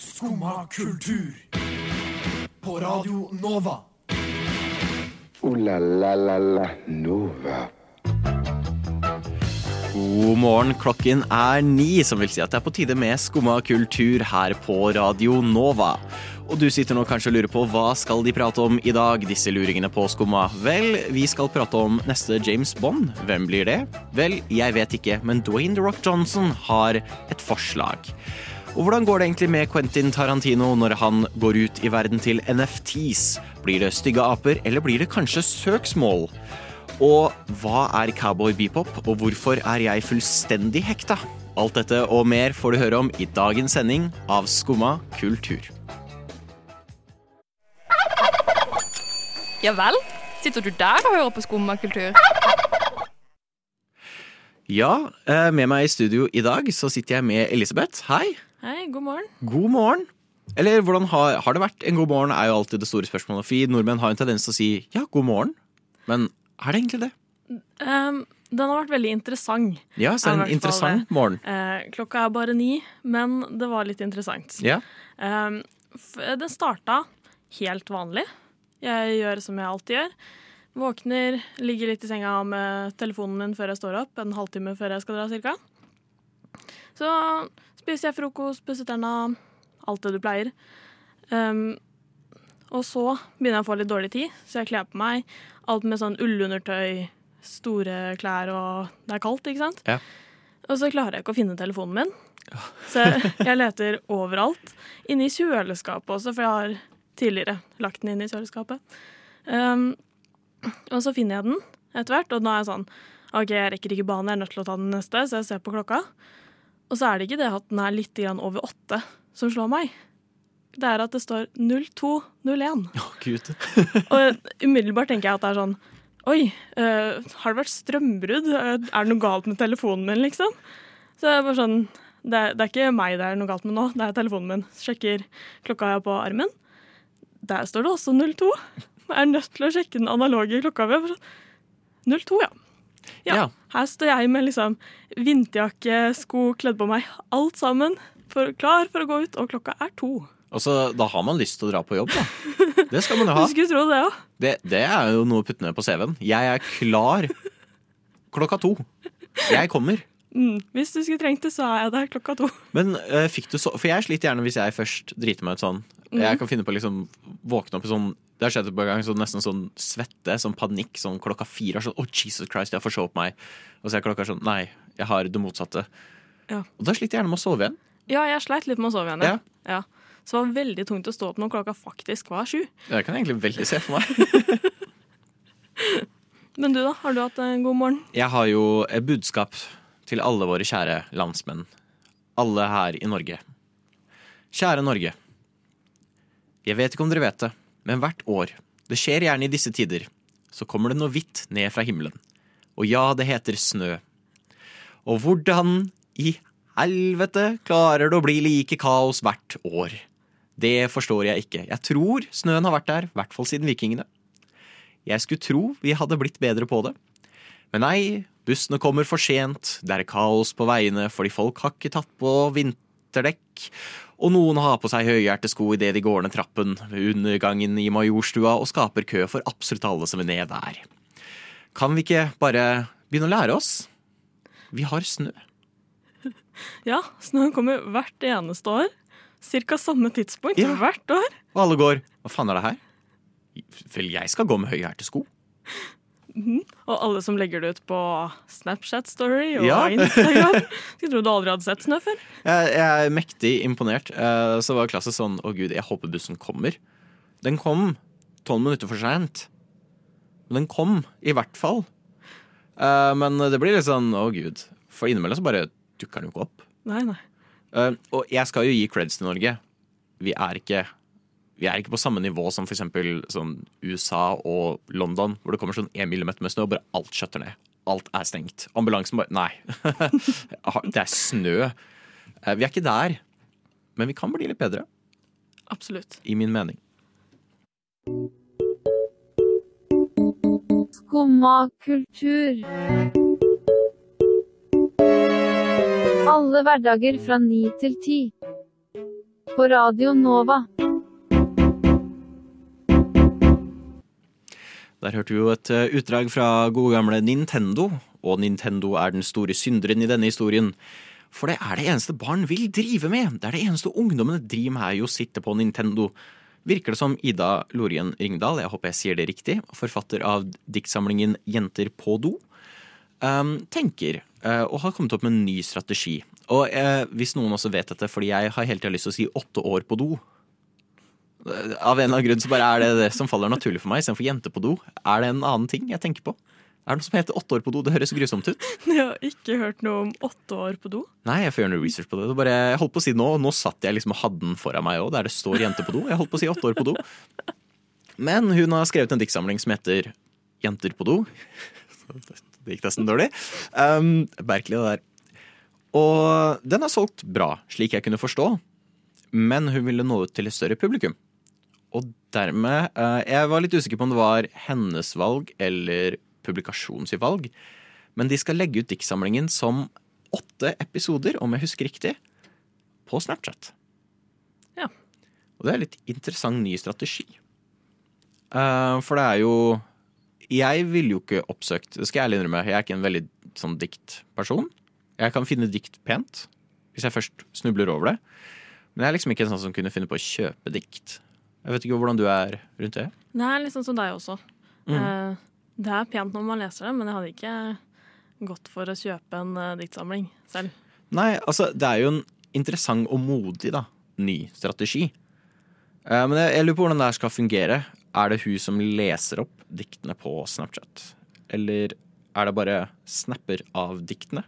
Skumma kultur. På Radio Nova. O-la-la-la-la Nova. God morgen, klokken er ni, som vil si at det er på tide med Skumma kultur her på Radio Nova. Og du sitter nå kanskje og lurer på hva skal de prate om i dag, disse luringene på Skumma? Vel, vi skal prate om neste James Bond. Hvem blir det? Vel, jeg vet ikke, men Dwayne The Rock Johnson har et forslag. Og hvordan går det egentlig med Quentin Tarantino når han går ut i verden til NFTs? Blir det stygge aper, eller blir det kanskje søksmål? Og hva er cowboy beepop, og hvorfor er jeg fullstendig hekta? Alt dette og mer får du høre om i dagens sending av Skumma kultur. Ja vel? Sitter du der og hører på skummakultur? Ja, eh, med meg i studio i dag så sitter jeg med Elisabeth. Hei. Hei, god morgen. God morgen. Eller hvordan har, har det vært en god morgen, er jo alltid det store spørsmålet. For nordmenn har en tendens til å si ja, god morgen. Men er det egentlig det? Um, den har vært veldig interessant. Ja, så er en interessant fall morgen. Uh, klokka er bare ni, men det var litt interessant. Ja. Um, den starta helt vanlig. Jeg gjør som jeg alltid gjør. Våkner, ligger litt i senga med telefonen min før jeg står opp, en halvtime før jeg skal dra cirka. Så spiser jeg frokost, pusser tenna, alt det du pleier. Um, og så begynner jeg å få litt dårlig tid, så jeg kler på meg. Alt med sånn ullundertøy, store klær, og det er kaldt, ikke sant? Ja. Og så klarer jeg ikke å finne telefonen min. Så jeg, jeg leter overalt. Inni kjøleskapet også, for jeg har tidligere lagt den inn i kjøleskapet. Um, og så finner jeg den etter hvert, og da er jeg sånn OK, jeg rekker ikke banen, jeg er nødt til å ta den neste, så jeg ser på klokka. Og så er det ikke det at den er litt over åtte som slår meg. Det er at det står 0201. Å, gud. Og umiddelbart tenker jeg at det er sånn Oi, eh, har det vært strømbrudd? Eh, er det noe galt med telefonen min, liksom? Så det er bare sånn det er, det er ikke meg det er noe galt med nå, det er telefonen min. Sjekker klokka jeg har på armen. Der står det også 02. Jeg er nødt til å sjekke den analoge klokka. mi. Jeg bare sånn, 02, ja. Ja. Ja. Her står jeg med liksom vinterjakke, sko, kledd på meg, alt sammen. For, klar for å gå ut, og klokka er to. Altså, da har man lyst til å dra på jobb, da. Det skal man jo ha. Du skulle tro det ja Det, det er jo noe å putte ned på CV-en. Jeg er klar klokka to. Jeg kommer. Mm. Hvis du skulle trengt det, så er jeg der klokka to. Men uh, fikk du så For jeg sliter gjerne hvis jeg først driter meg ut sånn. Jeg kan finne på å liksom våkne opp i sånn Det har skjedd et par ganger, så nesten sånn svette, sånn panikk, sånn klokka fire. Sånn, oh, Jesus Christ, jeg har forsovet meg. Og så er klokka sånn Nei, jeg har det motsatte. Ja. Og da sliter jeg gjerne med å sove igjen. Ja, jeg sleit litt med å sove igjen. Ja. Ja. Så det var veldig tungt å stå opp når klokka faktisk var sju. Det kan jeg egentlig veldig se for meg. Men du, da? Har du hatt en god morgen? Jeg har jo et budskap til alle våre kjære landsmenn. Alle her i Norge. Kjære Norge. Jeg vet ikke om dere vet det, men hvert år, det skjer gjerne i disse tider, så kommer det noe hvitt ned fra himmelen. Og ja, det heter snø. Og hvordan i helvete klarer det å bli like kaos hvert år? Det forstår jeg ikke. Jeg tror snøen har vært der, i hvert fall siden vikingene. Jeg skulle tro vi hadde blitt bedre på det. Men nei, bussene kommer for sent, det er kaos på veiene fordi folk har ikke tatt på vinterdekk, og noen har på seg høyhælte sko idet de går ned trappen ved undergangen i Majorstua og skaper kø for absolutt alle som vil ned der. Kan vi ikke bare begynne å lære oss? Vi har snø. Ja, snøen kommer hvert eneste år. Cirka samme tidspunkt Ja. hvert år. Og alle går Hva faen er det her? Vel, jeg skal gå med høyhælte sko. Og alle som legger det ut på Snapchat Story og Ja. Instagram. Skulle tro du aldri hadde sett snø før. Jeg, jeg er mektig imponert. Eh, Så var klassen sånn Å gud, jeg håper bussen kommer. Den kom tolv minutter for seint. Men den kom, i hvert fall. Eh, Men det blir litt sånn å gud. For innimellom så bare dukker den jo ikke opp. Nei, nei. Eh, Og jeg skal jo gi creds til Norge. Vi er ikke vi er ikke på samme nivå som eksempel sånn USA og London, hvor det kommer sånn én millimeter med snø, og bare alt skjøtter ned. Alt er stengt. Ambulansen bare Nei. det er snø. Eh, Vi er ikke der. Men vi kan bli litt bedre, Absolutt. i min mening. Skumma kultur. Alle hverdager fra ni til ti. På Radio Nova. Der hørte vi jo et eh, utdrag fra gode gamle Nintendo, og Nintendo er den store synderen i denne historien. For det er det eneste barn vil drive med. Det er det eneste ungdommene driver med, er jo å sitte på Nintendo. Virker det som Ida Lorien Ringdal, jeg håper jeg sier det riktig, forfatter av diktsamlingen Jenter på do, um, tenker uh, og har kommet opp med en ny strategi. Og uh, hvis noen også vet dette, fordi jeg har hele tida lyst til å si åtte år på do, av en eller annen grunn så bare er det det som faller naturlig for meg istedenfor jente på do. Er det en annen ting jeg tenker på? Er det noe som heter åtte år på do? Det høres grusomt ut. Jeg har ikke hørt noe om åtte år på do. Nei, jeg får gjøre noe research på det. det bare, jeg holdt på å si Nå Nå satt jeg liksom og hadde den foran meg òg, der det står jente på do. Jeg holdt på å si åtte år på do. Men hun har skrevet en diktsamling som heter Jenter på do. Det gikk nesten dårlig. Um, Merkelig, det der. Og den er solgt bra, slik jeg kunne forstå. Men hun ville nå ut til et større publikum. Og dermed eh, Jeg var litt usikker på om det var hennes valg eller publikasjonsvalg. Men de skal legge ut diktsamlingen som åtte episoder, om jeg husker riktig, på Snapchat. Ja. Og det er en litt interessant ny strategi. Eh, for det er jo Jeg ville jo ikke oppsøkt Det skal jeg ærlig innrømme. Jeg er ikke en veldig sånn diktperson. Jeg kan finne dikt pent hvis jeg først snubler over det. Men jeg er liksom ikke en sånn som kunne finne på å kjøpe dikt. Jeg vet ikke hvordan du er rundt det. Det er litt sånn som deg også. Mm. Eh, det er pent når man leser det, men jeg hadde ikke gått for å kjøpe en eh, diktsamling selv. Nei, altså, det er jo en interessant og modig da, ny strategi. Eh, men jeg, jeg lurer på hvordan det her skal fungere. Er det hun som leser opp diktene på Snapchat? Eller er det bare snapper av diktene?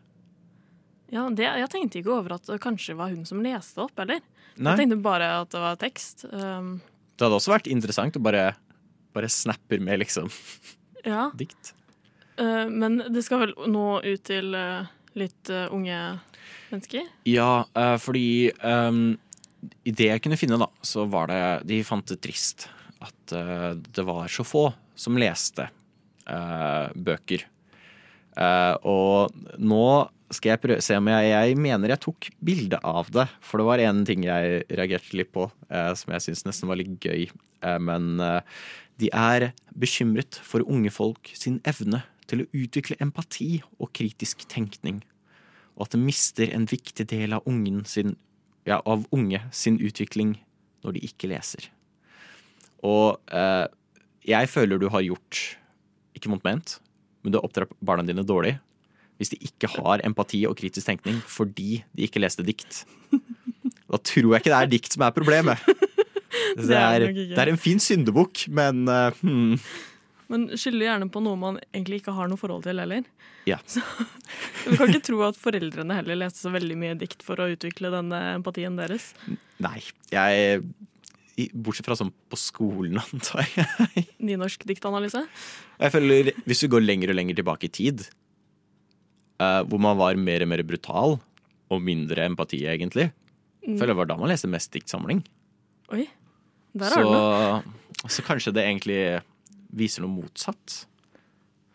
Ja, det, Jeg tenkte ikke over at det kanskje var hun som leste opp, eller? Nei. Jeg tenkte bare at det var tekst. Um, Det hadde også vært interessant å bare, bare snapper med liksom ja, dikt. Uh, Men det skal vel nå ut til uh, litt uh, unge mennesker? Ja, fordi um, i det jeg kunne finne, da, så var det De fant det trist at det var så få som leste bøker. Og nå skal jeg prøve se om jeg, jeg mener jeg tok bilde av det. For det var en ting jeg reagerte litt på, eh, som jeg syns nesten var litt gøy. Eh, men eh, de er bekymret for unge folk sin evne til å utvikle empati og kritisk tenkning og at det mister en viktig del av, sin, ja, av unge sin utvikling når de ikke leser. Og eh, jeg føler du har gjort, ikke vondt ment, men du har oppdratt barna dine dårlig hvis de ikke har empati og kritisk tenkning fordi de ikke leste dikt. Da tror jeg ikke det er dikt som er problemet. Det er det er en fin syndebukk, men uh, hmm. Men skylder gjerne på noe man egentlig ikke har noe forhold til heller. Ja. Så, du kan ikke tro at foreldrene heller leste så veldig mye dikt for å utvikle denne empatien deres. Nei. Jeg Bortsett fra sånn på skolen, antar jeg. Nynorsk diktanalyse. Jeg føler, Hvis du går lenger og lenger tilbake i tid, eh, hvor man var mer og mer brutal og mindre empati, egentlig Mm. Føler det var da man leste mest diktsamling. Oi, der så, er noe. Så, så kanskje det egentlig viser noe motsatt.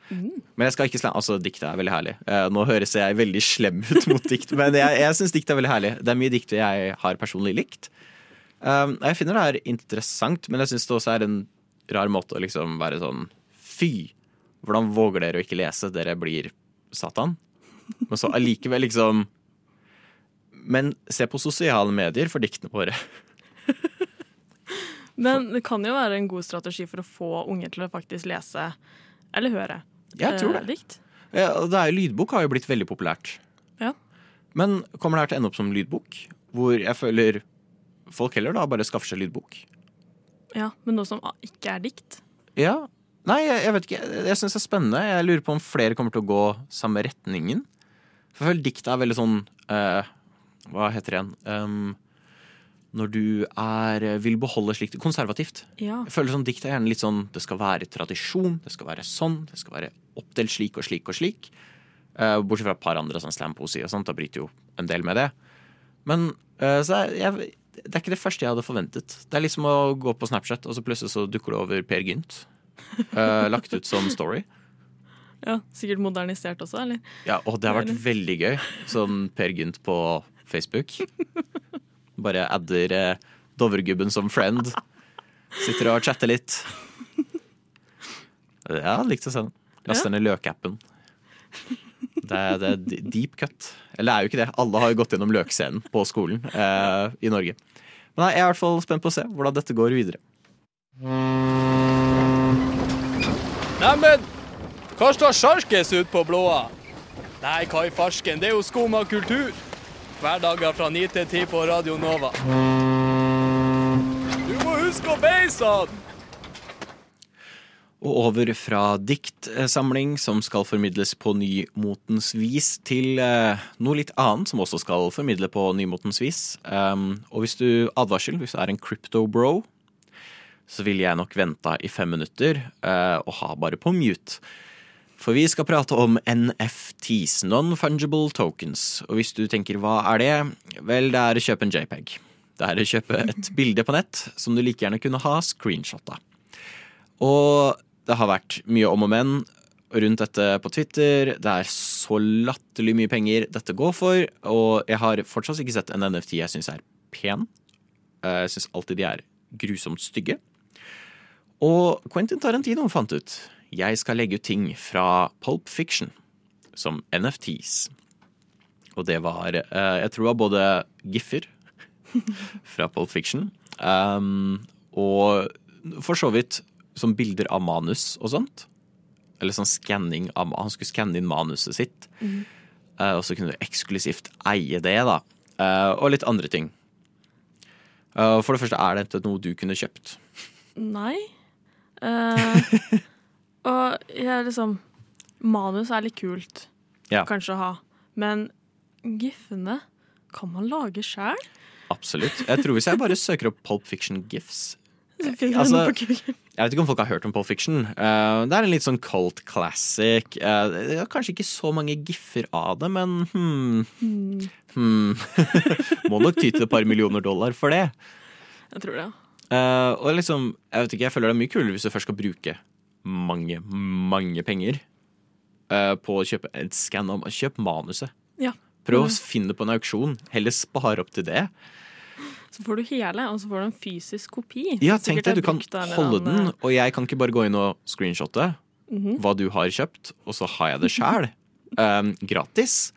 Mm. Men jeg skal ikke slemme, altså diktet er veldig herlig. Uh, nå høres jeg veldig slem ut mot dikt, men jeg, jeg syns dikt er veldig herlig. Det er mye dikt jeg har personlig likt. Uh, jeg finner det her interessant, men jeg syns det også er en rar måte å liksom være sånn Fy! Hvordan våger dere å ikke lese? Dere blir Satan. Men så allikevel liksom Men se på sosiale medier for diktene våre. Men det kan jo være en god strategi for å få unge til å faktisk lese eller høre Jeg tror eh, det. dikt. Ja, det er, lydbok har jo blitt veldig populært. Ja. Men kommer det her til å ende opp som lydbok? Hvor jeg føler folk heller da bare skaffer seg lydbok. Ja, Men noe som ikke er dikt. Ja. Nei, jeg, jeg vet ikke. Jeg, jeg syns det er spennende. Jeg lurer på om flere kommer til å gå samme retningen. For føler dikt er veldig sånn eh, Hva heter det igjen? Um, når du er, vil beholde slikt konservativt. Ja. Jeg føler sånn Dikt er gjerne litt sånn Det skal være tradisjon, det skal være sånn, det skal være oppdelt slik og slik og slik. Eh, bortsett fra et par andre sånn slampoesi og sånt. Da bryter jo en del med det. Men eh, så er, jeg, det er ikke det første jeg hadde forventet. Det er liksom å gå på Snapchat, og så plutselig så dukker det over Per Gynt. eh, lagt ut som story. Ja. Sikkert modernisert også, eller? Ja, Og det har vært veldig gøy. Sånn Per Gynt på Facebook. Bare adder eh, Dovregubben som friend. Sitter og chatter litt. Ja, likte å se den. Laste ned løkappen. Det er, det er deep cut. Eller det er jo ikke det. Alle har jo gått gjennom løkscenen på skolen eh, i Norge. Men nei, jeg er i hvert fall spent på å se hvordan dette går videre. Neimen, hva står sjarkes ut på blåa? Nei, hva i Farsken, det er jo skum av kultur. Hverdager fra 9 til 10 på Radio Nova. Du må huske å beise han! Og over fra diktsamling som skal formidles på nymotens vis, til eh, noe litt annet som også skal formidle på nymotens vis. Um, og hvis du advarsel, hvis du er en crypto bro, så ville jeg nok venta i fem minutter eh, og ha bare på mute. For vi skal prate om NFTs, non-fungible tokens. Og hvis du tenker hva er det? Vel, det er å kjøpe en JPEG. Det er å kjøpe et bilde på nett som du like gjerne kunne ha screenshot av. Og det har vært mye om og men rundt dette på Twitter. Det er så latterlig mye penger dette går for, og jeg har fortsatt ikke sett en NFT jeg syns er pen. Eh, Jeg syns alltid de er grusomt stygge. Og Quentin Tarantino fant ut jeg skal legge ut ting fra Pulp Fiction som NFTs. Og det var eh, Jeg tror det var både giffer fra Pulp Fiction um, og for så vidt som bilder av manus og sånt. Eller sånn skanning av Han skulle skanne inn manuset sitt. Eh, og så kunne du eksklusivt eie det, da. Uh, og litt andre ting. Uh, for det første, er dette noe du kunne kjøpt? Nei. Eh, og jeg liksom Manus er litt kult, Ja. kanskje å ha. Men giffene kan man lage sjæl? Absolutt. Jeg tror hvis jeg bare søker opp Pulp Fiction gifs Altså- Jeg vet ikke om folk har hørt om Pulp Fiction. Uh, det er en litt sånn cult classic. Uh, er kanskje ikke så mange giffer av det, men hmm, hmm. Må nok ty til et par millioner dollar for det. jeg tror det. Eh, og liksom, jeg vet ikke, jeg føler det er mye kulere hvis du først skal bruke mange, mange penger uh, på å kjøpe et skann av Kjøp manuset. Ja. Prøv å finne finne på en auksjon. Heller spare opp til det. Så får du hele, og så får du en fysisk kopi. Ja, tenk deg, du kan holde den, og jeg kan ikke bare gå inn og screenshotte Mhm. hva du har kjøpt, og så har jeg det sjæl. um, gratis.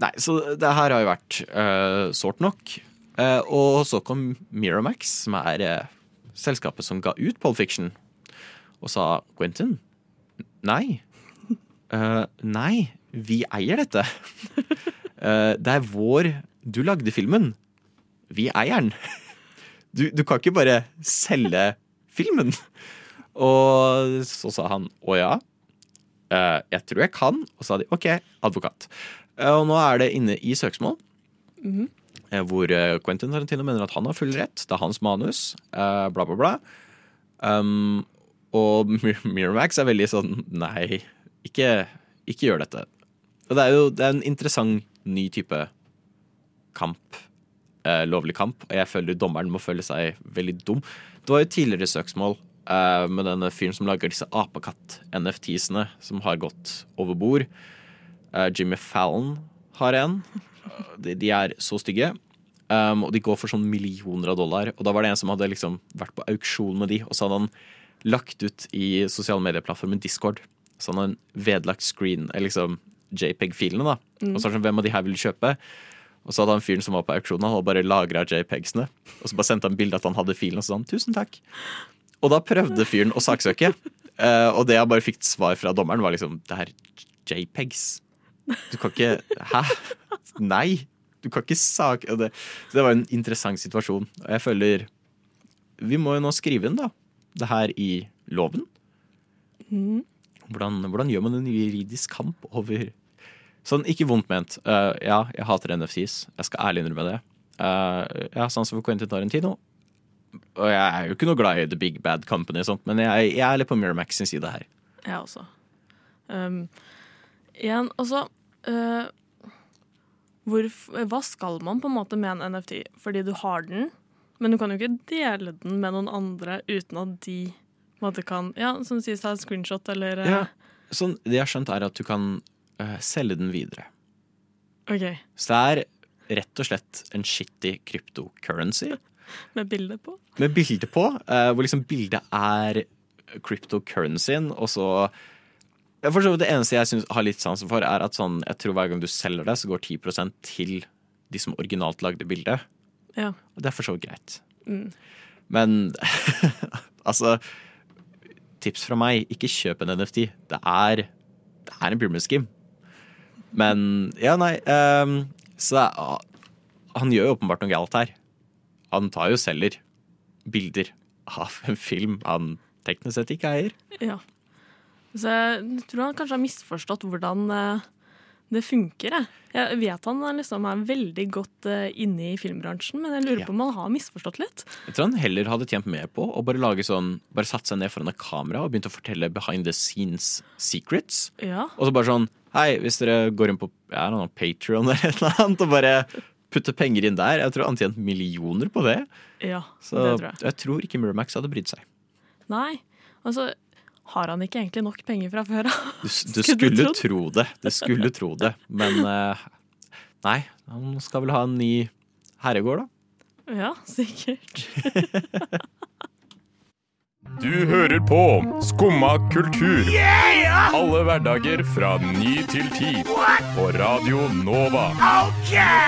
Nei, så det her har jo vært uh, sårt nok. Uh, og så kom Miramax, som er uh, selskapet som ga ut Pole Fiction, og sa Quentin, nei. Uh, nei, vi eier dette. Uh, det er vår Du lagde filmen. Vi eier den. Du, du kan ikke bare selge filmen. Og så sa han å ja. Uh, jeg tror jeg kan. Og så sa de OK, advokat. Og nå er det inne i søksmål. eh, Hvor eh, Quentin Tarantino mener at han har full rett. Det er hans manus. bla, bla, bla. Um, og Miramax er veldig sånn Nei, ikke, ikke gjør dette. Og det er jo det er en interessant ny type kamp. Eh, lovlig kamp. Og jeg føler dommeren må føle seg veldig dum. Det var jo tidligere søksmål eh, med denne fyren som lager disse apekatt-NFT-sene, som har gått over bord. Eh, Jimmy Fallon har en. De, de er så stygge. Um, og de går for sånn millioner av dollar. Og da var det en som hadde liksom vært på auksjon med de, og så hadde han lagt ut i sosiale medieplattformen Discord. Så han hadde vedlagt screen, eller liksom JPEG-filene, da. Og så er det sånn, hvem av de her vil du kjøpe? Og så hadde han fyren som var på auksjonen, han hadde bare lagra JPEGs-ene. Og så bare sendte han bilde at han hadde filen, og så sa han tusen takk. Og da prøvde fyren å saksøke. uh, og det jeg bare fikk svar fra dommeren, var liksom Det er JPEGs. Du kan ikke Hæ? Nei! Du kan ikke sak... Det, så det var en interessant situasjon. Og jeg føler Vi må jo nå skrive den, da, det her i loven. Hvordan, hvordan gjør man en juridisk kamp over Sånn, ikke vondt ment. Uh, ja, jeg hater NFTs. Jeg skal ærlig innrømme det. Uh, jeg har sans for Quentin Tarantino. Og jeg er jo ikke noe glad i The Big Bad Company, og sånt, men jeg, jeg er litt på Miramax sin side her. Jeg også. Um, igjen, altså uh, Hva skal man på en måte med en NFT? Fordi du har den, men du kan jo ikke dele den med noen andre uten at de måte kan Ja, som sies, ta en screenshot eller Ja. Sånn, det jeg har skjønt, er at du kan uh, selge den videre. OK. Så det er rett og slett en shitty cryptocurrency Med bilde på. med bilde på, Uh, hvor liksom bildet er cryptocurrencyen, og så jeg for så vidt Det eneste jeg synes, har litt sansen for, er at sånn, jeg tror hver gang du selger det, så går 10% til de som originalt lagde bildet. Ja. Og det er for så vidt greit. Mm. Men altså Tips fra meg, ikke kjøp en NFT. Det er, det er en pyramid scheme. Men ja, nei um, Så ah, han gjør jo åpenbart noe galt her. Han tar jo selger bilder av en film han teknisk sett ikke eier. Ja. Så jeg tror han kanskje har misforstått hvordan eh, det funker. Jeg, jeg vet han er liksom er veldig godt eh, inne i filmbransjen, men jeg lurer Ja. på om han har misforstått litt. Jeg tror han heller hadde tjent mer på å bare lage sånn Bare satt seg ned foran et kamera og begynte å fortelle behind the scenes secrets. Ja. Og så bare sånn Hei, hvis dere går inn på ja, noe Patreon eller et eller annet og bare putter penger inn der Jeg tror han tjent millioner på det. ja Så det tror jeg. jeg tror ikke Miramax hadde brydd seg. Nei. Altså, har han ikke egentlig nok penger fra før av? Du, du Skulle tro det. Du skulle tro det. Men eh, nei, han skal vel ha en ny herregård, da. Ja, sikkert. Du hører på Skumma kultur. Alle hverdager fra ny til ti. På Radio Nova.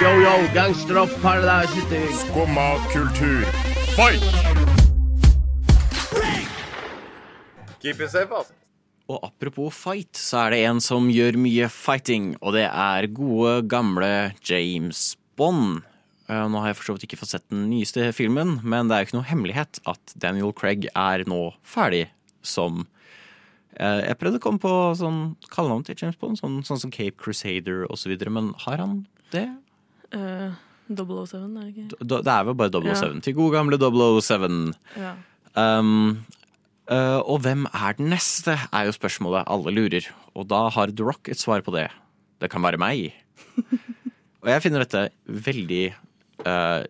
Yo, yo, gangsteropp, paradise Skumma kultur, fight! Og apropos fight, så er det en som gjør mye fighting, og det er gode, gamle James Bond. Eh, Nå har jeg for så vidt ikke fått sett den nyeste filmen, men det er jo ikke noe hemmelighet at Daniel Craig er nå ferdig som eh, Jeg prøvde å komme på sånn kallenavn til James Bond, sånn, sånn som Cape Crusader osv., men har han det? Uh, 007, er det ikke? D- Det er vel bare 007 Ja. til gode gamle 007. Ja. Um, og hvem er den neste, er jo spørsmålet alle lurer. Og da har The Rock et svar på det. Det kan være meg. og jeg finner dette veldig uh,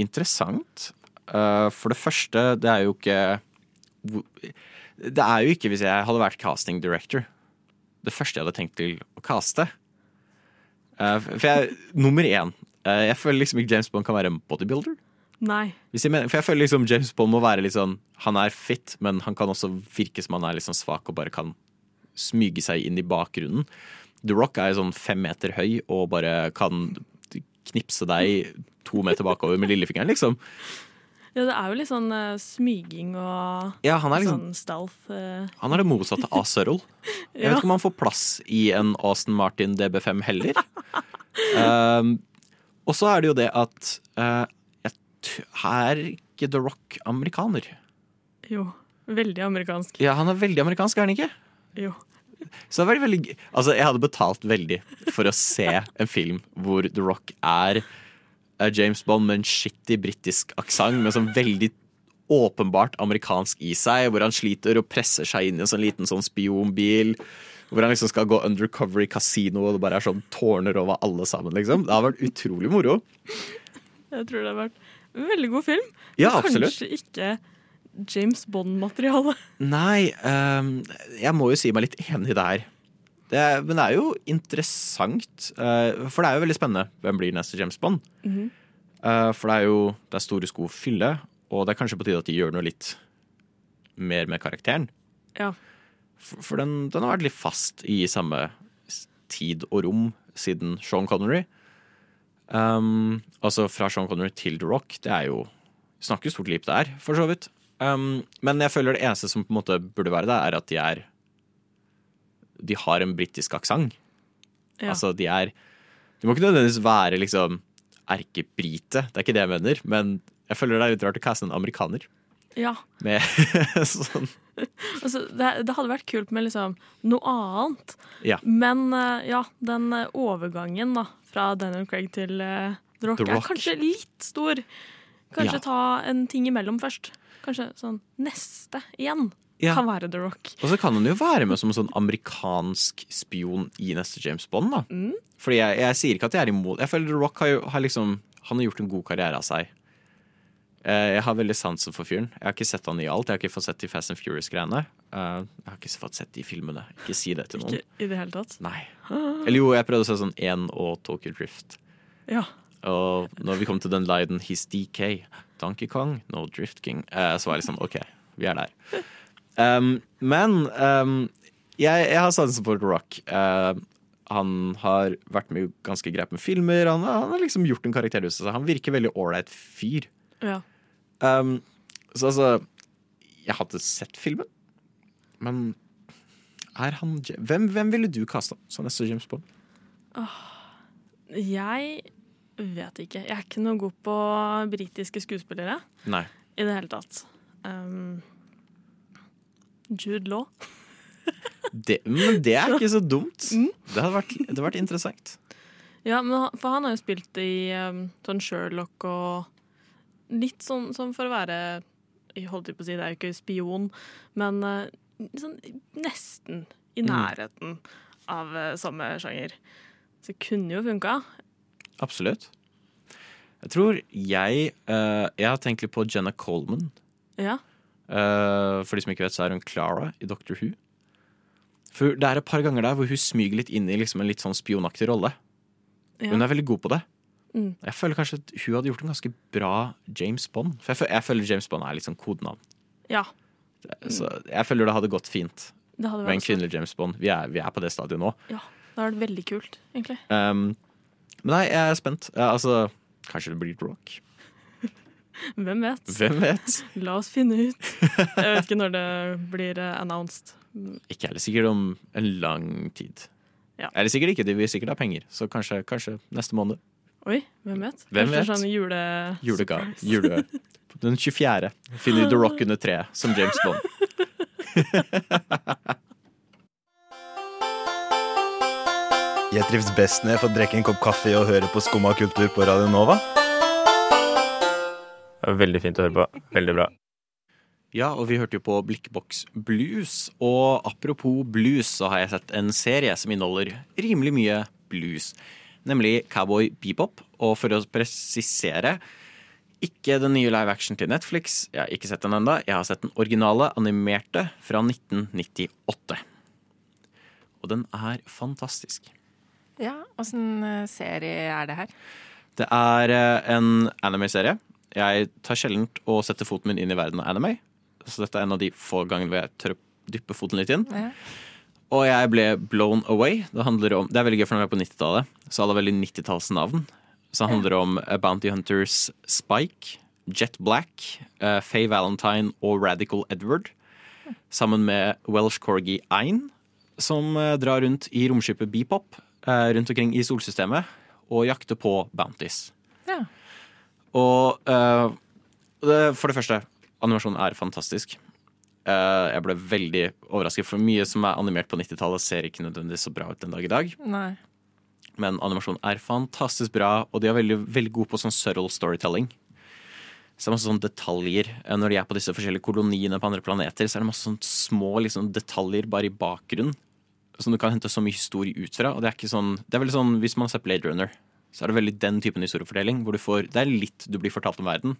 interessant. Uh, for det første, det er jo ikke Det er jo ikke hvis jeg hadde vært casting director. Det første jeg hadde tenkt til å caste. Uh, for jeg, nummer én Jeg føler liksom ikke James Bond kan være en bodybuilder. Nei. Hvis jeg mener, for jeg føler liksom James Bond må være litt sånn Han er fit, men han kan også virke som han er litt sånn svak og bare kan smyge seg inn i bakgrunnen. The Rock er jo sånn fem meter høy og bare kan knipse deg to meter bakover med lillefingeren, liksom. Ja, det er jo litt sånn uh, smyging og Ja, han liksom sånn stealth. Uh. Han er det motsatte av Sørl. Jeg vet ikke om han får plass i en Austin Martin DB5 heller. Um, og så er det jo det at uh, er ikke The Rock amerikaner. Jo. Veldig amerikansk. Ja, han er veldig amerikansk, er han ikke? Jo. Så det var veldig gøy. Altså, jeg hadde betalt veldig for å se en film hvor The Rock er er James Bond med en shitty britisk aksent, med sånn veldig åpenbart amerikansk i seg, hvor han sliter og presser seg inn i en sånn liten sånn spionbil. Hvor han liksom skal gå undercover i kasino, og det bare er sånn tårner over alle sammen. liksom. Det har vært utrolig moro. Jeg tror det har vært veldig god film. Ja, absolutt. Kanskje ikke James Bond-materiale. Nei, um, jeg må jo si meg litt enig der. Det men det er jo interessant, uh, for det er jo veldig spennende. Hvem blir neste James Bond? Eh, for det er jo det er store sko å fylle, og det er kanskje på tide at de gjør noe litt mer med karakteren. Ja. For, for den, den har vært litt fast i samme tid og rom siden Sean Connery. Um, altså fra Sean Connery til The Rock, det er jo Snakker stort lip der, for så vidt. Um, men jeg føler det eneste som på en måte burde være det, er at de er De har en britisk aksent. Ja. Altså, de er De må ikke nødvendigvis være liksom erkebrite, det er ikke det jeg mener, men jeg føler det er litt rart å caste en amerikaner ja. med sånn Altså, det, det hadde vært kult med liksom noe annet. Ja. Men eh, ja, den overgangen da, fra Daniel Craig til uh, The Rock, The Rock. er kanskje litt stor. Kanskje Ja. ta en ting imellom først. Kanskje sånn neste igjen Ja. kan være The Rock. Og så kan han jo være med som en sånn amerikansk spion i neste James Bond. da Mm. Fordi jeg, jeg sier ikke at jeg er imot Jeg føler The Rock har, jo, har liksom Han har gjort en god karriere av seg. Eh, Jeg har veldig sansen for fyren. Jeg har ikke sett han i alt. Jeg har ikke fått sett de Fast and Furious-greiene. Eh, Jeg har ikke fått sett de filmene. Ikke si det til noen. Ikke i det hele tatt. Nei. Eller jo, jeg prøvde å se sånn én og Tokyo Drift. Ja. Og når vi kom til den liden 'His DK', Donkey Kong, no Drift King, eh, så var jeg liksom OK, vi er der. Um, men um, jeg, jeg har sansen for The Rock. Uh, han har vært med ganske greit med filmer. Han, han har liksom gjort en karakter ut av seg. Han virker veldig ålreit fyr. Ja. Um, så altså Jeg hadde sett filmen, men er han Hvem, hvem ville du kasta som neste James Bond? Jeg vet ikke. Jeg er ikke noe god på britiske skuespillere Nei. i det hele tatt. Um, Jude Law. Det, men det er ikke så dumt. Mm. Det hadde vært, det hadde vært interessant. Ja, men for han har jo spilt i um, sånn Sherlock og litt sånn som for å være Jeg holdt på å si, det er jo ikke spion, men uh, sånn nesten i Mm. nærheten av uh, samme sjanger. Så det kunne jo funka. Absolutt. Jeg tror jeg uh, Jeg har tenkt litt på Jenna Coleman. Ja. Uh, for de som ikke vet, så er hun Clara i Doctor Who. For det er et par ganger der hvor hun smyger litt inn i liksom en litt sånn spionaktig rolle. ja. Hun er veldig god på det. Mm. Jeg føler kanskje at hun hadde gjort en ganske bra James Bond. For jeg føler, jeg føler James Bond er litt sånn kodenavn. ja. Så jeg føler det hadde gått fint Det hadde med en kvinnelig James Bond. Vi er, vi er på det stadiet nå. Ja, det hadde vært veldig kult, egentlig. Um, men nei, jeg er spent. Ja, altså, kanskje det blir Rock. Hvem vet? Hvem vet? La oss finne ut. Jeg vet ikke når det blir uh, announced. Ikke heller sikkert om en lang tid. Ja. Eller sikkert ikke, de vil sikkert ha penger. Så kanskje, kanskje neste måned. Oi, hvem vet? Hvem vet? Sånn jule... Julegave. surprise. Jule. Den 24. finner The Rock under treet som James Bond. Jeg trives best når jeg får drikke en kopp kaffe og høre på Skumma kultur på Radio Nova. Veldig fint å høre på. Veldig bra. Ja, og vi hørte jo på Blikkboks Blues. Og apropos blues, så har jeg sett en serie som inneholder rimelig mye blues. Nemlig Cowboy Bebop. Og for å presisere ikke den nye live action til Netflix. Jeg har ikke sett den enda. Jeg har sett den originale, animerte, fra 1998. Og den er fantastisk. Ja, åssen eh, serie er det her? Det er eh, en anime-serie. Jeg tar sjelden og setter foten min inn i verden av anime. Så dette er en av de få gangene hvor jeg tør å dyppe foten litt inn. Ja. Og jeg ble blown away. Det, om, det er veldig gøy, for når vi er på 90-tallet, så alle har veldig 90-tallsnavn. Så det handler om eh, Bounty Hunters Spike, Jet Black, uh, Faye Valentine og Radical Edward. Sammen med Welsh Corgi Ein, som uh, drar rundt i romskipet Beepop uh, rundt omkring i solsystemet og jakter på bounties. Ja. Og det, for det første, animasjonen er fantastisk. Eh, jeg ble veldig overrasket, for mye som er animert på 90-tallet, ser ikke nødvendigvis så bra ut den dag i dag. Nei. Men animasjonen er fantastisk bra, og de er veldig, veldig gode på sånn subtle storytelling. Så det er masse sånne detaljer. Eh, Når de er på disse forskjellige koloniene på andre planeter, så er det masse sånne små liksom, detaljer bare i bakgrunnen som du kan hente så mye historie ut fra. Og det er ikke sånn, det er veldig sånn, Hvis man har sett Blade Runner, så er det veldig den typen historiefortelling. hvor du får, Det er litt du blir fortalt om verden,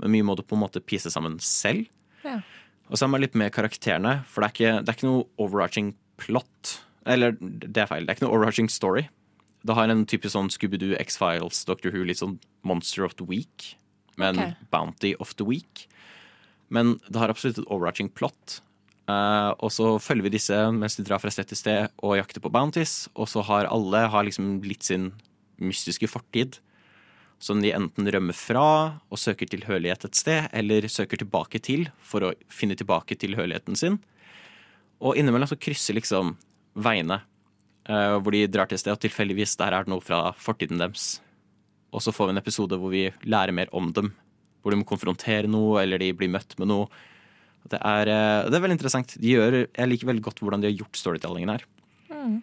men mye må du på en måte pise sammen selv. Ja. Og så er man litt med karakterene, for det er ikke, det er ikke noe overarching plot. Eller, det er feil. Det er ikke noe overarching story. Det har en type sånn Scooby-Doo, X-Files, Doctor Who, litt sånn Monster of the Week, men okay. Bounty of the Week. Men det har absolutt et overarching plot. Uh, og så følger vi disse mens de drar fra sted til sted og jakter på bounties. Og så har alle har liksom litt sin mystiske fortid. Som de enten rømmer fra og søker tilhørighet et sted, eller søker tilbake til for å finne tilbake tilhørigheten sin. Og innimellom så krysser liksom veiene uh, hvor de drar til sted, og tilfeldigvis der er det noe fra fortiden deres. Og så får vi en episode hvor vi lærer mer om dem. Hvor de må konfrontere noe, eller de blir møtt med noe. Det er, uh, det er veldig interessant. De gjør, jeg liker veldig godt hvordan de har gjort storytellingen her. Mm.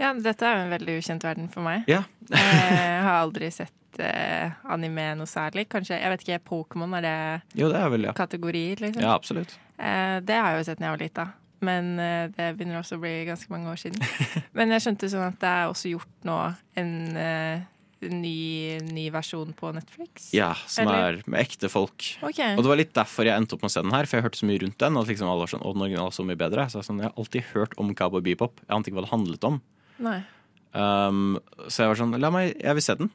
Ja, dette er jo en veldig ukjent verden for meg. Ja. jeg har aldri sett eh, anime noe særlig. Kanskje, jeg vet ikke, Pokémon, er det Jo, det er vel, ja. kategorier, liksom? Ja, absolutt. Eh, det har jeg jo sett da jeg var lita. Men eh, det begynner også å bli ganske mange år siden. Men jeg skjønte sånn at det er også gjort nå en eh, ny, ny versjon på Netflix. Ja, som Eller? er med ekte folk. Okay. Og det var litt derfor jeg endte opp med å se den her, for jeg hørte så mye rundt den. Og liksom alle var sånn, å, den originale er så mye bedre. Så jeg, sånn, jeg har alltid hørt om Cowboy Bebop. Jeg ante ikke hva det handlet om. Um, så jeg var sånn, la meg, jeg vil se den.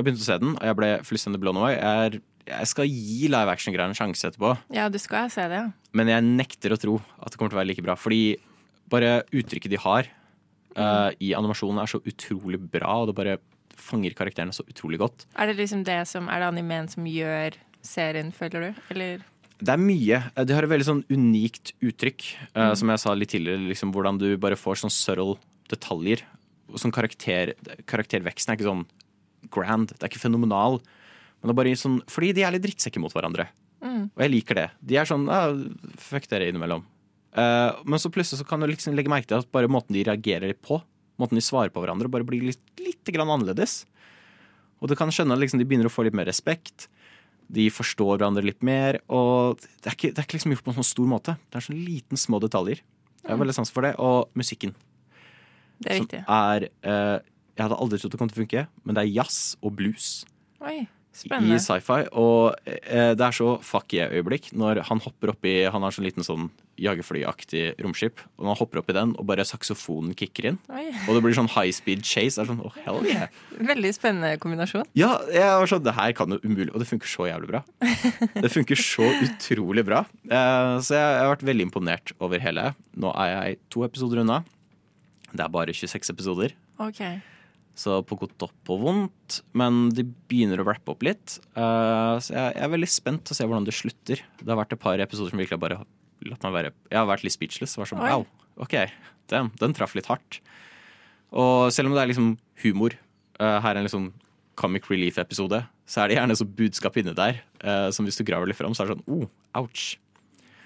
Jeg begynte å se den, og jeg ble fullstendig blown away. Jeg, er, jeg skal gi live action-greiene en sjanse etterpå, Ja, du skal se det, ja. men jeg nekter å tro at det kommer til å være like bra. Fordi bare uttrykket de har eh, i animasjonen er så utrolig bra, og det bare fanger karakterene så utrolig godt. Er det liksom det som er det animen som gjør serien, føler du? Eller? Det er mye. Eh, De har et veldig sånn unikt uttrykk, eh, som jeg sa litt tidligere. Liksom, hvordan du bare får sånn subtle detaljer. Sånn karakter, karakterveksten er ikke sånn grand, det er ikke fenomenal. Men det er bare sånn, fordi de er litt drittsekker mot hverandre. Mm. Og jeg liker det. De er sånn ah, fuck dere innimellom. Uh, men så plutselig så kan du liksom legge merke til at bare måten de reagerer på, måten de svarer på hverandre, bare blir litt, litt grann annerledes. Og du kan skjønne at liksom de begynner å få litt mer respekt. De forstår hverandre litt mer. Og det er ikke, det er ikke liksom gjort på en sånn stor måte. Det er sånn liten, små detaljer. Jeg har veldig sans for det. Og musikken. Det er som viktig. er eh, Jeg hadde aldri trodd det kom til å funke, men det er jazz og blues Oi, i sci-fi. Og eh, det er så fuck yeah-øyeblikk når han hopper oppi Han har sånn liten sånn jagerflyaktig romskip, og når han hopper oppi den, og bare saksofonen kicker inn. Oi. Og det blir sånn high speed chase. Det er sånn, oh, hell yeah. Veldig spennende kombinasjon. Ja, jeg var sånn, det her kan jo umulig Og det funker så jævlig bra. Det funker så utrolig bra. Eh, så jeg, jeg har vært veldig imponert over hele. Nå er jeg to episoder unna. Det er bare 26 episoder. Ok. Så på godt opp og vondt. Men de begynner å rappe opp litt. Uh, så jeg, jeg er veldig spent til å se hvordan det slutter. Det har vært et par episoder som virkelig har bare latt meg være Jeg har vært litt speechless. Var sånn, wow, ok, den, den traff litt hardt. Og selv om det er liksom humor, uh, her er en liksom comic relief-episode, så er det gjerne så budskap inne der uh, som hvis du graver litt fram, så er det sånn oh, ouch.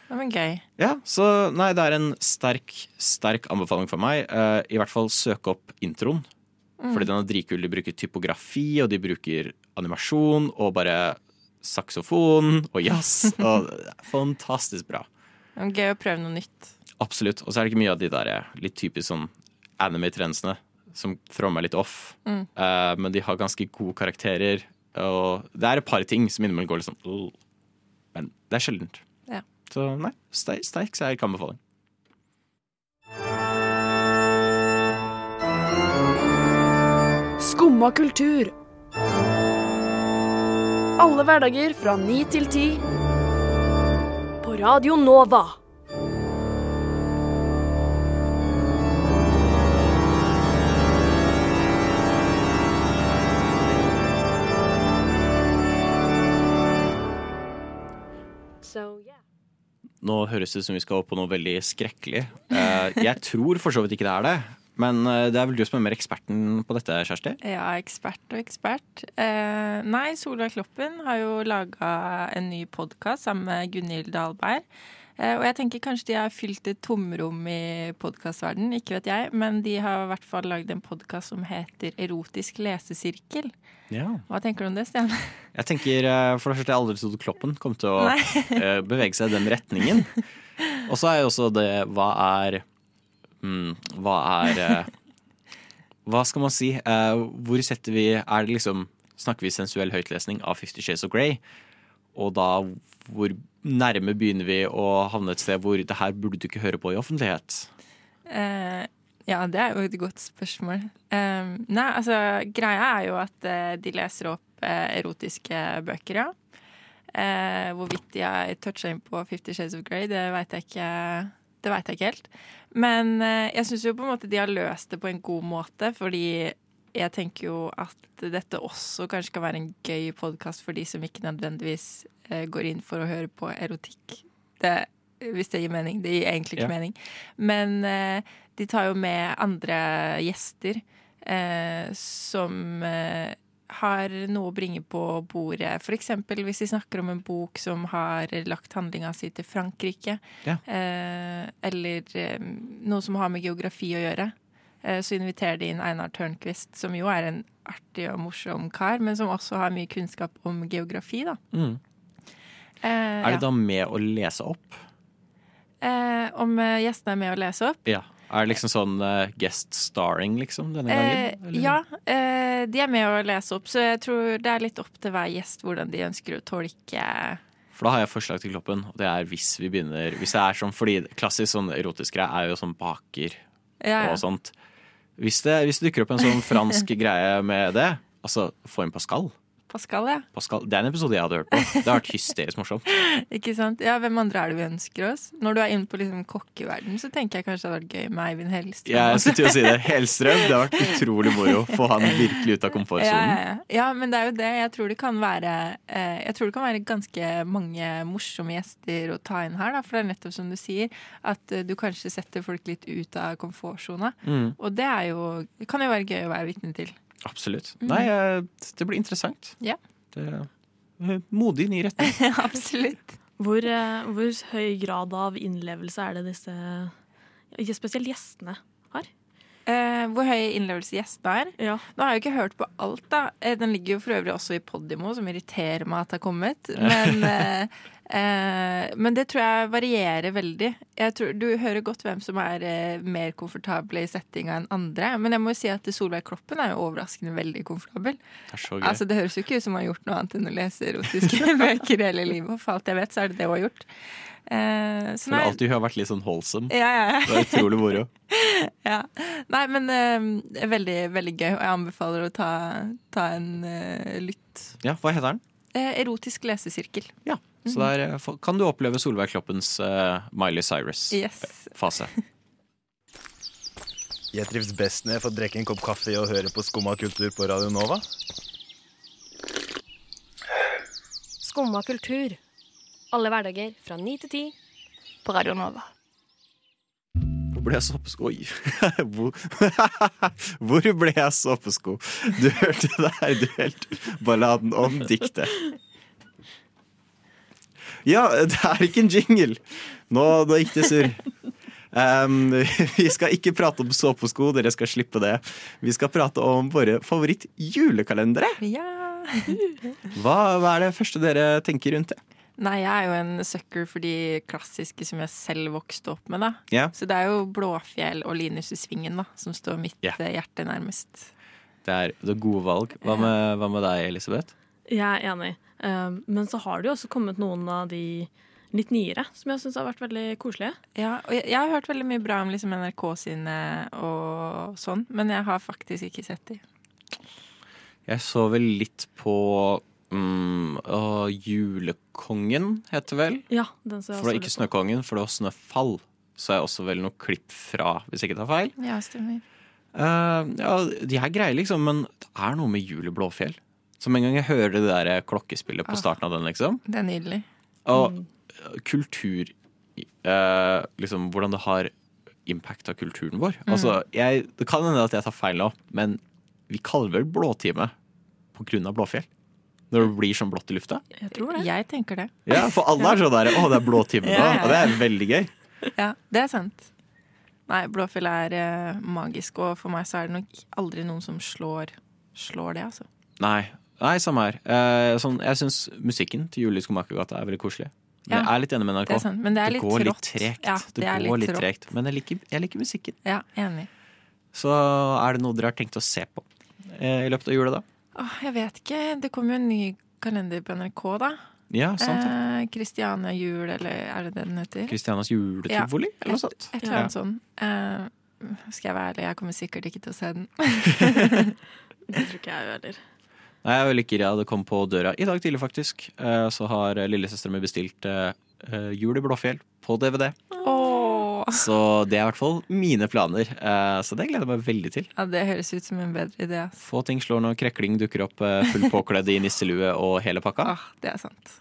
Ja, men gøy. Ja, så nei, det er en sterk, sterk anbefaling for meg. Uh, I hvert fall søk opp introen. Fordi den er dritkul. De bruker typografi, og de bruker animasjon, og bare saksofon og jazz. Og fantastisk bra. Gøy å prøve noe nytt. Absolutt. Og så er det ikke mye av de der eh, litt typisk sånn anime-trendsene, som meg litt off. Mm. Uh, men de har ganske gode karakterer. Og det er et par ting som innimellom går litt sånn Men det er sjeldent. Ja. Så nei, sterk, sterk kan anbefaling. Skumma kultur. Alle hverdager fra ni til ti. På Radio Nova. So, yeah. Nå høres det ut som vi skal opp på noe veldig skrekkelig. Eh, jeg tror for så vidt ikke det er det. Men eh, det er vel du som er mer eksperten på dette, Kjersti? Ja, ekspert og ekspert. Eh, nei, Solveig Kloppen har jo laga en ny podkast sammen med Gunhild Dahlberg. Eh, og jeg tenker kanskje de har fylt et tomrom i podkastverdenen, ikke vet jeg. Men de har i hvert fall lagd en podkast som heter Erotisk lesesirkel. Ja. Hva tenker du om det, Stian? Jeg tenker, eh, For det første, jeg aldri trodde Kloppen kom til å eh, bevege seg i den retningen. Og så er jo også det Hva er mm, Hva er eh, Hva skal man si? Eh, hvor setter vi Er det liksom Snakker vi sensuell høytlesning av Fifty Shades of Grey? Og da hvor nærme begynner vi å havne et sted hvor det her burde du ikke høre på i offentlighet? Uh, ja, det er jo et godt spørsmål. Uh, nei, altså, greia er jo at uh, de leser opp erotiske bøker, ja. Eh, hvorvidt de har toucha inn på Fifty Shades of Grey, det veit jeg ikke. Det vet jeg ikke helt. Men eh, jeg syns jo på en måte de har løst det på en god måte, fordi jeg tenker jo at dette også kanskje skal være en gøy podkast for de som ikke nødvendigvis eh, går inn for å høre på erotikk. Det, hvis det gir mening. Det gir egentlig ikke Ja. mening. Men eh, de tar jo med andre gjester eh, som har noe å bringe på bordet. Eksempel hvis de snakker om en bok som har lagt handlinga si til Frankrike. Ja. Eh, eller eh, noe som har med geografi å gjøre. Eh, så inviterer de inn Einar Tørnquist, som jo er en artig og morsom kar, men som også har mye kunnskap om geografi, da. Mm. Eh, Er de ja. da med å lese opp? eh, om eh, gjestene er med å lese opp? Ja. Er det liksom sånn uh, guest starring, liksom, denne gangen? Eh, eller? ja, eh, de er med å lese opp, så jeg tror det er litt opp til hver gjest hvordan de ønsker å tolke For da har jeg forslag til Kloppen, og det er hvis vi begynner Hvis det er sånn, fordi klassisk sånn erotisk greie er jo sånn baker Ja, ja. og sånt. Hvis det, hvis det dukker opp en sånn fransk greie med det, Altså, få inn Pascal. Pascal, ja. Pascal. Det er en episode jeg hadde hørt på. Det har vært hysterisk morsomt. Ikke sant? Ja, Hvem andre er det vi ønsker oss? Når du er inne på liksom kokkeverden, så tenker jeg kanskje det hadde vært gøy med Eivind Hellstrøm. Jeg skulle til å si det. Hellstrøm. Det har vært utrolig moro. Få han virkelig ut av Ja, komfortsonen. ja, ja. ja, men det er jo det. Jeg tror det kan være eh, Jeg tror det kan være ganske mange morsomme gjester å ta inn her. Da, for det er nettopp som du sier, at eh, du kanskje setter folk litt ut av komfortsona. Mm. Og det er jo Det kan jo være gøy å være vitne til. Absolutt. Mm. Nei, eh, det blir interessant. Ja. Det er modig ny retning. Absolutt. Hvor, eh, hvor høy grad av innlevelse er det disse spesielt gjestene har? Eh, hvor høy innlevelse gjestene er. Ja. Nå har jeg jo ikke hørt på alt, da. Eh, Den ligger jo for øvrig også i Podimo, som irriterer meg at det har kommet. Men, men det tror jeg varierer veldig. Jeg tror, du hører godt hvem som er eh, mer komfortable i settinga enn andre. Men jeg må jo si at Solveig Kloppen er jo overraskende veldig komfortabel. Det. Altså, det høres jo ikke ut som hun har gjort noe annet enn å lese erotiske bøker hele livet. Og for alt jeg vet, så er det det hun har gjort. Eh, så Føler nei- alltid har vært litt sånn wholesome. Ja, ja, ja. Det er utrolig moro. ja. Nei, men eh, veldig, veldig gøy, og jeg anbefaler å ta, ta en eh, lytt. Ja, hva heter den? Eh, erotisk lesesirkel. Ja, Så der eh, kan du oppleve Solveig Kloppens eh, Miley Cyrus-fase. Yes. Jeg trives best når jeg får drikke en kopp kaffe og høre på Skumma kultur på Radio Nova. Skumma kultur. Alle hverdager fra ni til ti på Radio Nova. Hvor ble jeg såpesko? Oi. Hvor, ble jeg såpesko? Du hørte der, du helt balladen om diktet. Ja, det er ikke en jingle. Nå, nå gikk det surr. Um, vi skal ikke prate om såpesko, dere skal slippe det. Vi skal prate om våre favoritt-julekalendere. Ja. Hva, hva er det første dere tenker rundt det? Nei, jeg er jo en sucker for de klassiske som jeg selv vokste opp med, da. Yeah. Så det er jo Blåfjell og Linus i Svingen, da, som står mitt eh, hjerte nærmest. Det er det er gode valg. Hva med, hva med deg, Elisabeth? Jeg er enig. Um, men så har det jo også kommet noen av de litt nyere som jeg syns har vært veldig koselige. Ja, og jeg, jeg har hørt veldig mye bra om liksom NRK sine og sånn, men jeg har faktisk ikke sett de. Jeg så vel litt på um, å, Julekongen, heter det vel? Ja, den så jeg For det også var ikke. Snøkongen, for det var Snøfall. Så er jeg også vel noe klipp fra, hvis jeg ikke tar feil. Ja, stemmer. Uh, ja, de her greier liksom, men det er noe med jul i Blåfjell. Så med en gang jeg hører det der klokkespillet på Ah. starten av den, liksom, Det er nydelig. og eh, kultur eh, Liksom hvordan det har impact av kulturen vår. Mm. Altså, jeg, det kan hende at jeg tar feil nå, men vi kaller vel Blåtime på grunn av Blåfjell? Når det blir sånn blått i lufta? Jeg tror det. Jeg tenker det. Ja, for alle er sånn der Å, det er Blåtime nå. Ja, ja, ja. Og det er veldig gøy. Ja, det er sant. Nei, Blåfjell er eh, magisk, og for meg så er det nok aldri noen som slår, slår det, altså. Nei, nei samme her. Eh, sånn, jeg syns musikken til Julie Skomakergata er veldig koselig. Men Ja, jeg er litt enig med NRK. det sant, men det litt går litt tregt. Ja, det det går litt litt tregt. Men jeg liker, jeg liker musikken. Ja, enig. Så er det noe dere har tenkt å se på eh, i løpet av jula, da? Åh, jeg vet ikke. Det kommer jo en ny kalender på NRK, da. Ja, sant. Eh, Christiania jul, eller er det det den heter? Kristianas juletivoli, Ja, eller noe et- sånt? Et eller annet sånn. Eh, skal jeg være ærlig, jeg kommer sikkert ikke til å se den. Det tror ikke jeg heller. Nei, jeg er veldig gira. Det kom på døra i dag tidlig, faktisk. Eh, så har lillesøstera mi bestilt eh, eh, Jul i Blåfjell på DVD. Åh. Så det er i hvert fall mine planer. Eh, så det gleder jeg meg veldig til. Ja, det høres ut som en bedre idé. ass. Få ting slår når krekling dukker opp eh, fullt påkledd i nisselue og hele pakka. Ah, det er sant.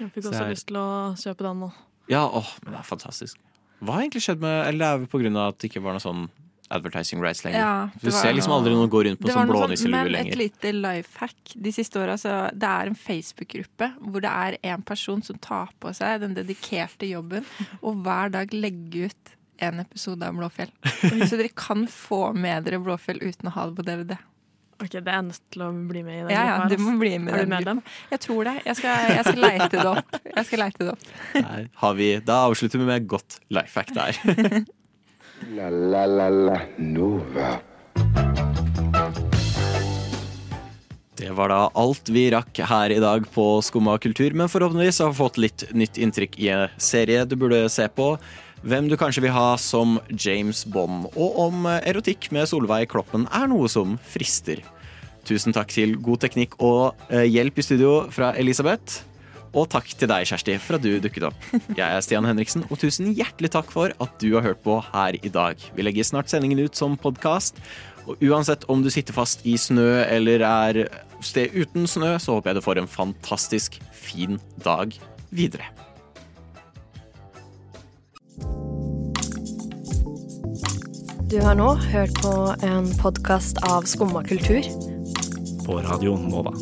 Jeg fikk også jeg- lyst til å kjøpe den nå. Ja, åh, men det er fantastisk. Hva har egentlig skjedd med Eller det er vel på grunn av at det ikke var noe sånn advertising rights lenger. Ja, du ser liksom aldri noen gå rundt på en sånn blånisselue lenger. blånisselue Men et lite life hack de siste åra. Det er en Facebook-gruppe hvor det er en person som tar på seg den dedikerte jobben og hver dag legger ut en episode av Blåfjell. Så dere kan få med dere Blåfjell uten å ha det på DVD. Ok, Det er nødt til å bli med i. den Ja, ja, gruppa du må bli med i Er du med dem? Jeg tror det. Jeg skal, jeg skal leite det opp. Jeg skal leite det opp. Nei, har vi, da avslutter vi med et godt life hack der. La la la la Nova. Det var da alt vi rakk her i dag på Skumma kultur, men forhåpentligvis har vi fått litt nytt inntrykk i en serie du burde se på. Hvem du kanskje vil ha som James Bond, og om erotikk med Solveig Kloppen er noe som frister. Tusen takk til god teknikk og eh, hjelp i studio fra Elisabeth. Og takk til deg, Kjersti, for at du dukket opp. Jeg er Stian Henriksen, og tusen hjertelig takk for at du har hørt på her i dag. Vi legger snart sendingen ut som podkast. Og uansett om du sitter fast i snø eller er sted uten snø, så håper jeg du får en fantastisk fin dag videre. Du har nå hørt på en podkast av Skumma kultur. På Radio Nova.